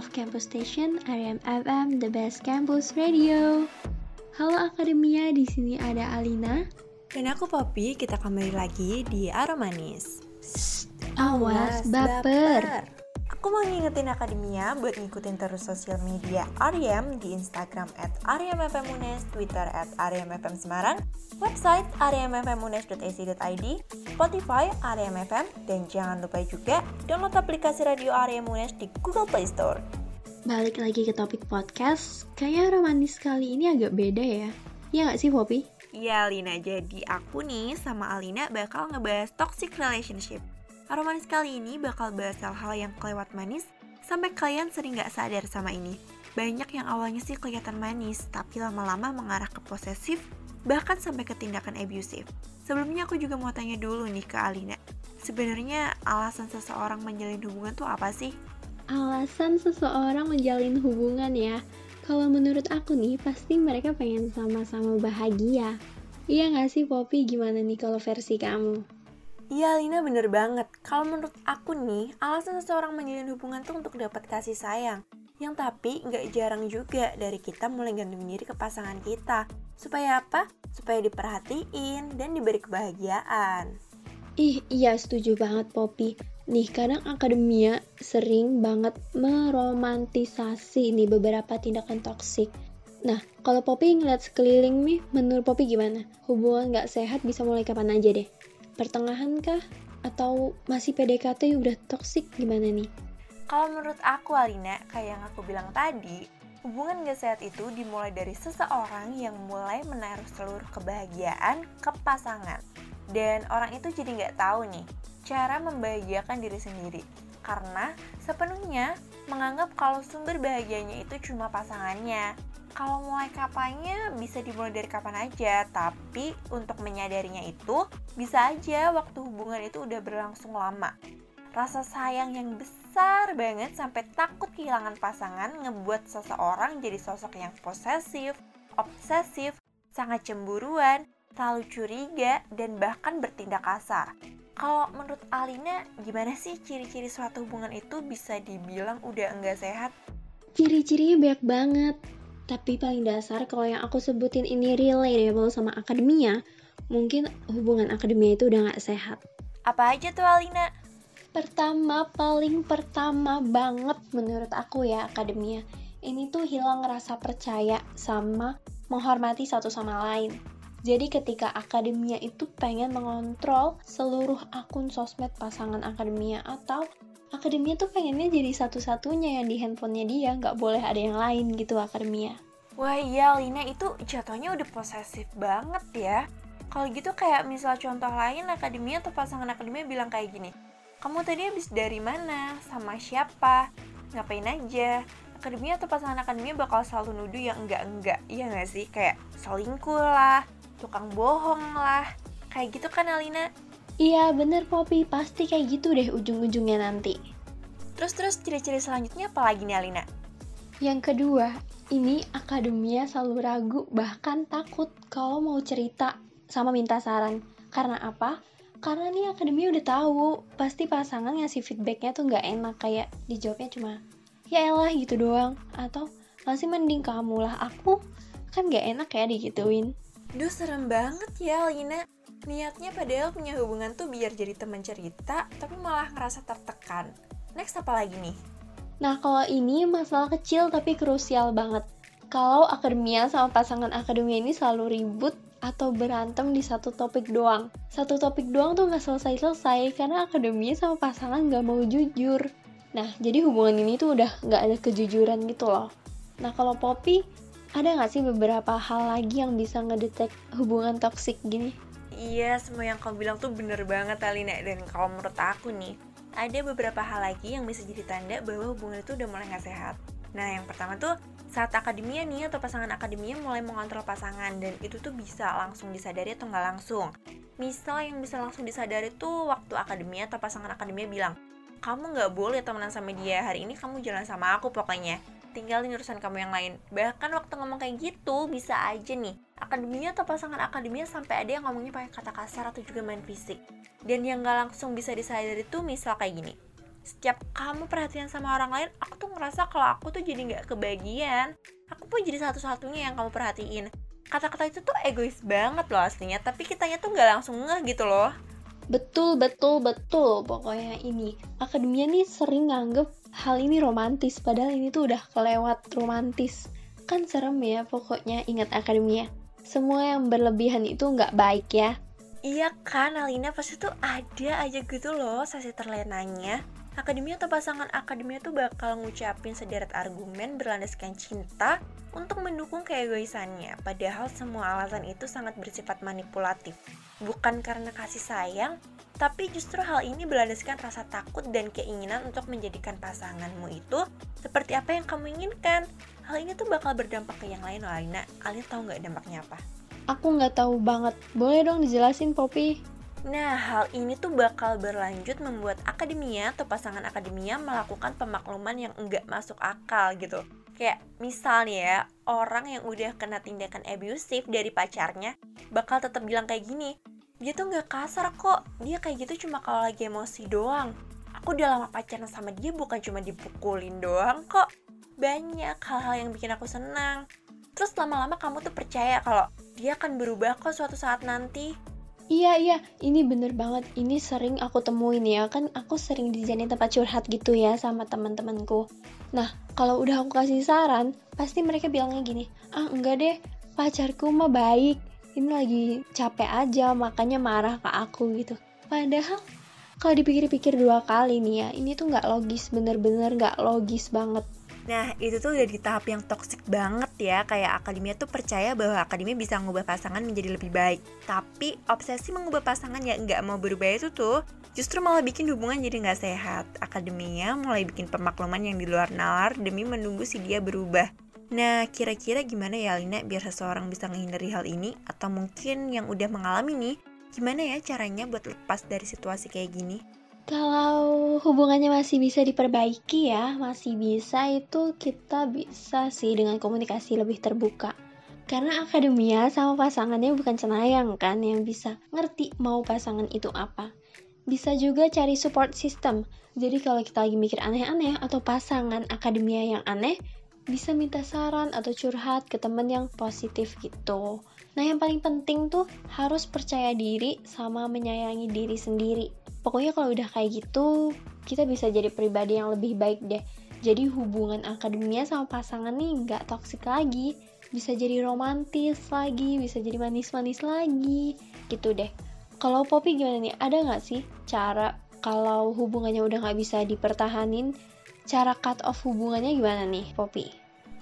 of Campus Station, RMFM, FM, the best campus radio. Halo Akademia, di sini ada Alina. Dan aku Poppy, kita kembali lagi di Aromanis. Awas, baper. Aku mau ngingetin Akademia buat ngikutin terus sosial media Ariam di Instagram at ariamfmunes, Twitter at ariamfm Semarang, website ariamfmunes.ac.id, Spotify ariamfm, dan jangan lupa juga download aplikasi radio Ariam Munes di Google Play Store. Balik lagi ke topik podcast, kayak romantis kali ini agak beda ya. Iya gak sih Poppy? Iya Lina, jadi aku nih sama Alina bakal ngebahas toxic relationship. Aromanis kali ini bakal bahas hal-hal yang kelewat manis sampai kalian sering gak sadar sama ini. Banyak yang awalnya sih kelihatan manis, tapi lama-lama mengarah ke posesif, bahkan sampai ke tindakan abusive. Sebelumnya aku juga mau tanya dulu nih ke Alina. Sebenarnya alasan seseorang menjalin hubungan tuh apa sih? Alasan seseorang menjalin hubungan ya? Kalau menurut aku nih, pasti mereka pengen sama-sama bahagia. Iya gak sih Poppy, gimana nih kalau versi kamu? Iya Lina bener banget. Kalau menurut aku nih, alasan seseorang menjalin hubungan tuh untuk dapat kasih sayang. Yang tapi nggak jarang juga dari kita mulai gantung diri ke pasangan kita. Supaya apa? Supaya diperhatiin dan diberi kebahagiaan. Ih, iya setuju banget Poppy. Nih, kadang akademia sering banget meromantisasi nih beberapa tindakan toksik. Nah, kalau Poppy ngeliat sekeliling nih, menurut Poppy gimana? Hubungan nggak sehat bisa mulai kapan aja deh? pertengahan kah? Atau masih PDKT udah toxic gimana nih? Kalau menurut aku Alina, kayak yang aku bilang tadi, hubungan gak sehat itu dimulai dari seseorang yang mulai menaruh seluruh kebahagiaan ke pasangan. Dan orang itu jadi nggak tahu nih cara membahagiakan diri sendiri. Karena sepenuhnya menganggap kalau sumber bahagianya itu cuma pasangannya kalau mulai kapannya bisa dimulai dari kapan aja, tapi untuk menyadarinya itu bisa aja waktu hubungan itu udah berlangsung lama. Rasa sayang yang besar banget sampai takut kehilangan pasangan ngebuat seseorang jadi sosok yang posesif, obsesif, sangat cemburuan, terlalu curiga, dan bahkan bertindak kasar. Kalau menurut Alina, gimana sih ciri-ciri suatu hubungan itu bisa dibilang udah enggak sehat? Ciri-cirinya banyak banget tapi paling dasar kalau yang aku sebutin ini relatable sama akademia, mungkin hubungan akademia itu udah gak sehat. Apa aja tuh Alina? Pertama, paling pertama banget menurut aku ya akademia. Ini tuh hilang rasa percaya sama menghormati satu sama lain. Jadi ketika akademia itu pengen mengontrol seluruh akun sosmed pasangan akademia atau akademia tuh pengennya jadi satu-satunya yang di handphonenya dia, nggak boleh ada yang lain gitu akademia. Wah iya Lina itu jatuhnya udah posesif banget ya. Kalau gitu kayak misal contoh lain akademia atau pasangan akademia bilang kayak gini, kamu tadi habis dari mana, sama siapa, ngapain aja. Akademia atau pasangan akademia bakal selalu nuduh yang enggak-enggak, iya gak sih? Kayak selingkuh lah, tukang bohong lah, kayak gitu kan Alina? Iya bener Poppy, pasti kayak gitu deh ujung-ujungnya nanti. Terus-terus ciri-ciri selanjutnya apa lagi nih Alina? Yang kedua, ini akademia selalu ragu bahkan takut kalau mau cerita sama minta saran. Karena apa? Karena nih akademia udah tahu pasti pasangan ngasih feedbacknya tuh nggak enak kayak dijawabnya cuma ya elah gitu doang atau masih mending kamu lah aku kan nggak enak ya digituin. Duh serem banget ya Lina Niatnya padahal punya hubungan tuh biar jadi teman cerita, tapi malah ngerasa tertekan. Next apa lagi nih? Nah, kalau ini masalah kecil tapi krusial banget. Kalau akademia sama pasangan akademia ini selalu ribut atau berantem di satu topik doang. Satu topik doang tuh nggak selesai-selesai karena akademia sama pasangan nggak mau jujur. Nah, jadi hubungan ini tuh udah nggak ada kejujuran gitu loh. Nah, kalau Poppy, ada nggak sih beberapa hal lagi yang bisa ngedetek hubungan toksik gini? Iya, semua yang kamu bilang tuh bener banget Alina Dan kalau menurut aku nih, ada beberapa hal lagi yang bisa jadi tanda bahwa hubungan itu udah mulai gak sehat Nah, yang pertama tuh saat akademia nih atau pasangan akademia mulai mengontrol pasangan dan itu tuh bisa langsung disadari atau nggak langsung. Misal yang bisa langsung disadari tuh waktu akademia atau pasangan akademia bilang, kamu nggak boleh temenan sama dia hari ini kamu jalan sama aku pokoknya tinggalin urusan kamu yang lain. Bahkan waktu ngomong kayak gitu bisa aja nih akademinya atau pasangan akademia sampai ada yang ngomongnya pakai kata kasar atau juga main fisik. Dan yang gak langsung bisa disadari tuh misal kayak gini. Setiap kamu perhatian sama orang lain aku tuh ngerasa kalau aku tuh jadi nggak kebagian. Aku pun jadi satu-satunya yang kamu perhatiin. Kata-kata itu tuh egois banget loh aslinya tapi kitanya tuh nggak langsung ngeh gitu loh Betul, betul, betul. Pokoknya ini. Akademia nih sering nganggep hal ini romantis. Padahal ini tuh udah kelewat romantis. Kan serem ya pokoknya ingat akademia. Semua yang berlebihan itu nggak baik ya. Iya kan, Alina pasti tuh ada aja gitu loh sesi terlenanya. Akademia atau pasangan akademia tuh bakal ngucapin sederet argumen berlandaskan cinta untuk mendukung keegoisannya. Padahal semua alasan itu sangat bersifat manipulatif. Bukan karena kasih sayang, tapi justru hal ini berlandaskan rasa takut dan keinginan untuk menjadikan pasanganmu itu seperti apa yang kamu inginkan. Hal ini tuh bakal berdampak ke yang lain Alina. Alina tahu nggak dampaknya apa? Aku nggak tahu banget. Boleh dong dijelasin, Poppy? Nah, hal ini tuh bakal berlanjut membuat akademia atau pasangan akademia melakukan pemakluman yang enggak masuk akal gitu. Kayak misalnya ya, orang yang udah kena tindakan abusif dari pacarnya bakal tetap bilang kayak gini, dia tuh nggak kasar kok, dia kayak gitu cuma kalau lagi emosi doang. Aku udah lama pacaran sama dia bukan cuma dipukulin doang kok. Banyak hal-hal yang bikin aku senang. Terus lama-lama kamu tuh percaya kalau dia akan berubah kok suatu saat nanti. Iya iya, ini bener banget. Ini sering aku temuin ya, kan aku sering dijadiin tempat curhat gitu ya sama teman-temanku. Nah, kalau udah aku kasih saran, pasti mereka bilangnya gini, ah enggak deh, pacarku mah baik. Ini lagi capek aja, makanya marah ke aku gitu. Padahal kalau dipikir-pikir dua kali nih ya, ini tuh nggak logis, bener-bener nggak logis banget. Nah, itu tuh udah di tahap yang toksik banget ya. Kayak akademia tuh percaya bahwa akademia bisa mengubah pasangan menjadi lebih baik. Tapi obsesi mengubah pasangan yang nggak mau berubah itu tuh justru malah bikin hubungan jadi nggak sehat. Akademia mulai bikin pemakluman yang di luar nalar demi menunggu si dia berubah. Nah, kira-kira gimana ya Lina biar seseorang bisa menghindari hal ini? Atau mungkin yang udah mengalami nih, gimana ya caranya buat lepas dari situasi kayak gini? Kalau hubungannya masih bisa diperbaiki ya, masih bisa itu kita bisa sih dengan komunikasi lebih terbuka. Karena akademia sama pasangannya bukan cenayang kan yang bisa ngerti mau pasangan itu apa. Bisa juga cari support system. Jadi kalau kita lagi mikir aneh-aneh atau pasangan akademia yang aneh, bisa minta saran atau curhat ke temen yang positif gitu. Nah yang paling penting tuh harus percaya diri sama menyayangi diri sendiri pokoknya kalau udah kayak gitu kita bisa jadi pribadi yang lebih baik deh. Jadi hubungan akademia sama pasangan nih nggak toksik lagi. Bisa jadi romantis lagi bisa jadi manis-manis lagi gitu deh. Kalau Poppy gimana nih? Ada nggak sih cara kalau hubungannya udah nggak bisa dipertahanin cara cut off hubungannya gimana nih Poppy?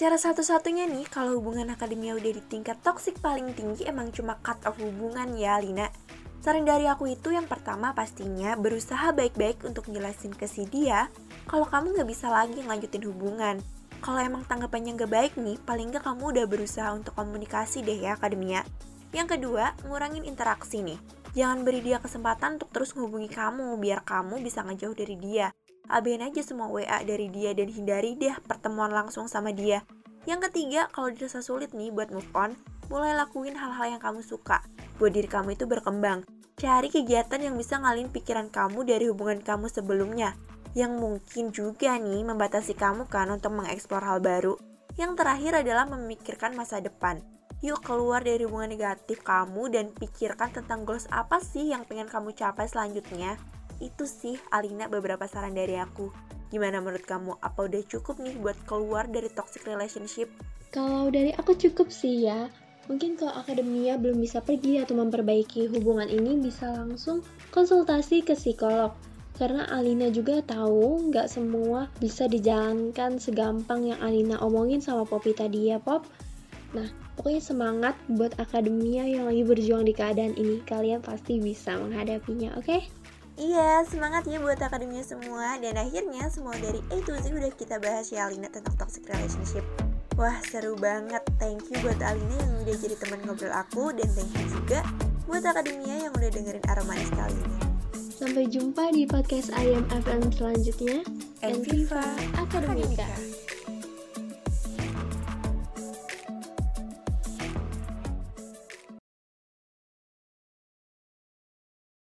Cara satu-satunya nih, kalau hubungan akademia udah di tingkat toksik paling tinggi, emang cuma cut off hubungan ya, Lina. Saran dari aku itu yang pertama pastinya berusaha baik-baik untuk jelasin ke si dia kalau kamu nggak bisa lagi ngelanjutin hubungan. Kalau emang tanggapannya nggak baik nih, paling nggak kamu udah berusaha untuk komunikasi deh ya akademia. Yang kedua, ngurangin interaksi nih. Jangan beri dia kesempatan untuk terus menghubungi kamu biar kamu bisa ngejauh dari dia. Abain aja semua WA dari dia dan hindari deh pertemuan langsung sama dia. Yang ketiga, kalau dirasa sulit nih buat move on, mulai lakuin hal-hal yang kamu suka buat diri kamu itu berkembang. Cari kegiatan yang bisa ngalin pikiran kamu dari hubungan kamu sebelumnya, yang mungkin juga nih membatasi kamu kan untuk mengeksplor hal baru. Yang terakhir adalah memikirkan masa depan. Yuk keluar dari hubungan negatif kamu dan pikirkan tentang goals apa sih yang pengen kamu capai selanjutnya. Itu sih Alina beberapa saran dari aku. Gimana menurut kamu? Apa udah cukup nih buat keluar dari toxic relationship? Kalau dari aku cukup sih ya. Mungkin kalau akademia belum bisa pergi atau memperbaiki hubungan ini bisa langsung konsultasi ke psikolog. Karena Alina juga tahu nggak semua bisa dijalankan segampang yang Alina omongin sama Poppy tadi ya Pop. Nah, pokoknya semangat buat akademia yang lagi berjuang di keadaan ini. Kalian pasti bisa menghadapinya, oke? Okay? Iya, semangat ya buat akademia semua. Dan akhirnya semua dari A to Z udah kita bahas ya Alina tentang toxic relationship. Wah seru banget, thank you buat Alina yang udah jadi teman ngobrol aku dan thank you juga buat Akademia yang udah dengerin Aromanis kali ini. Sampai jumpa di podcast IM FM selanjutnya. And Viva Akademika. Akademika.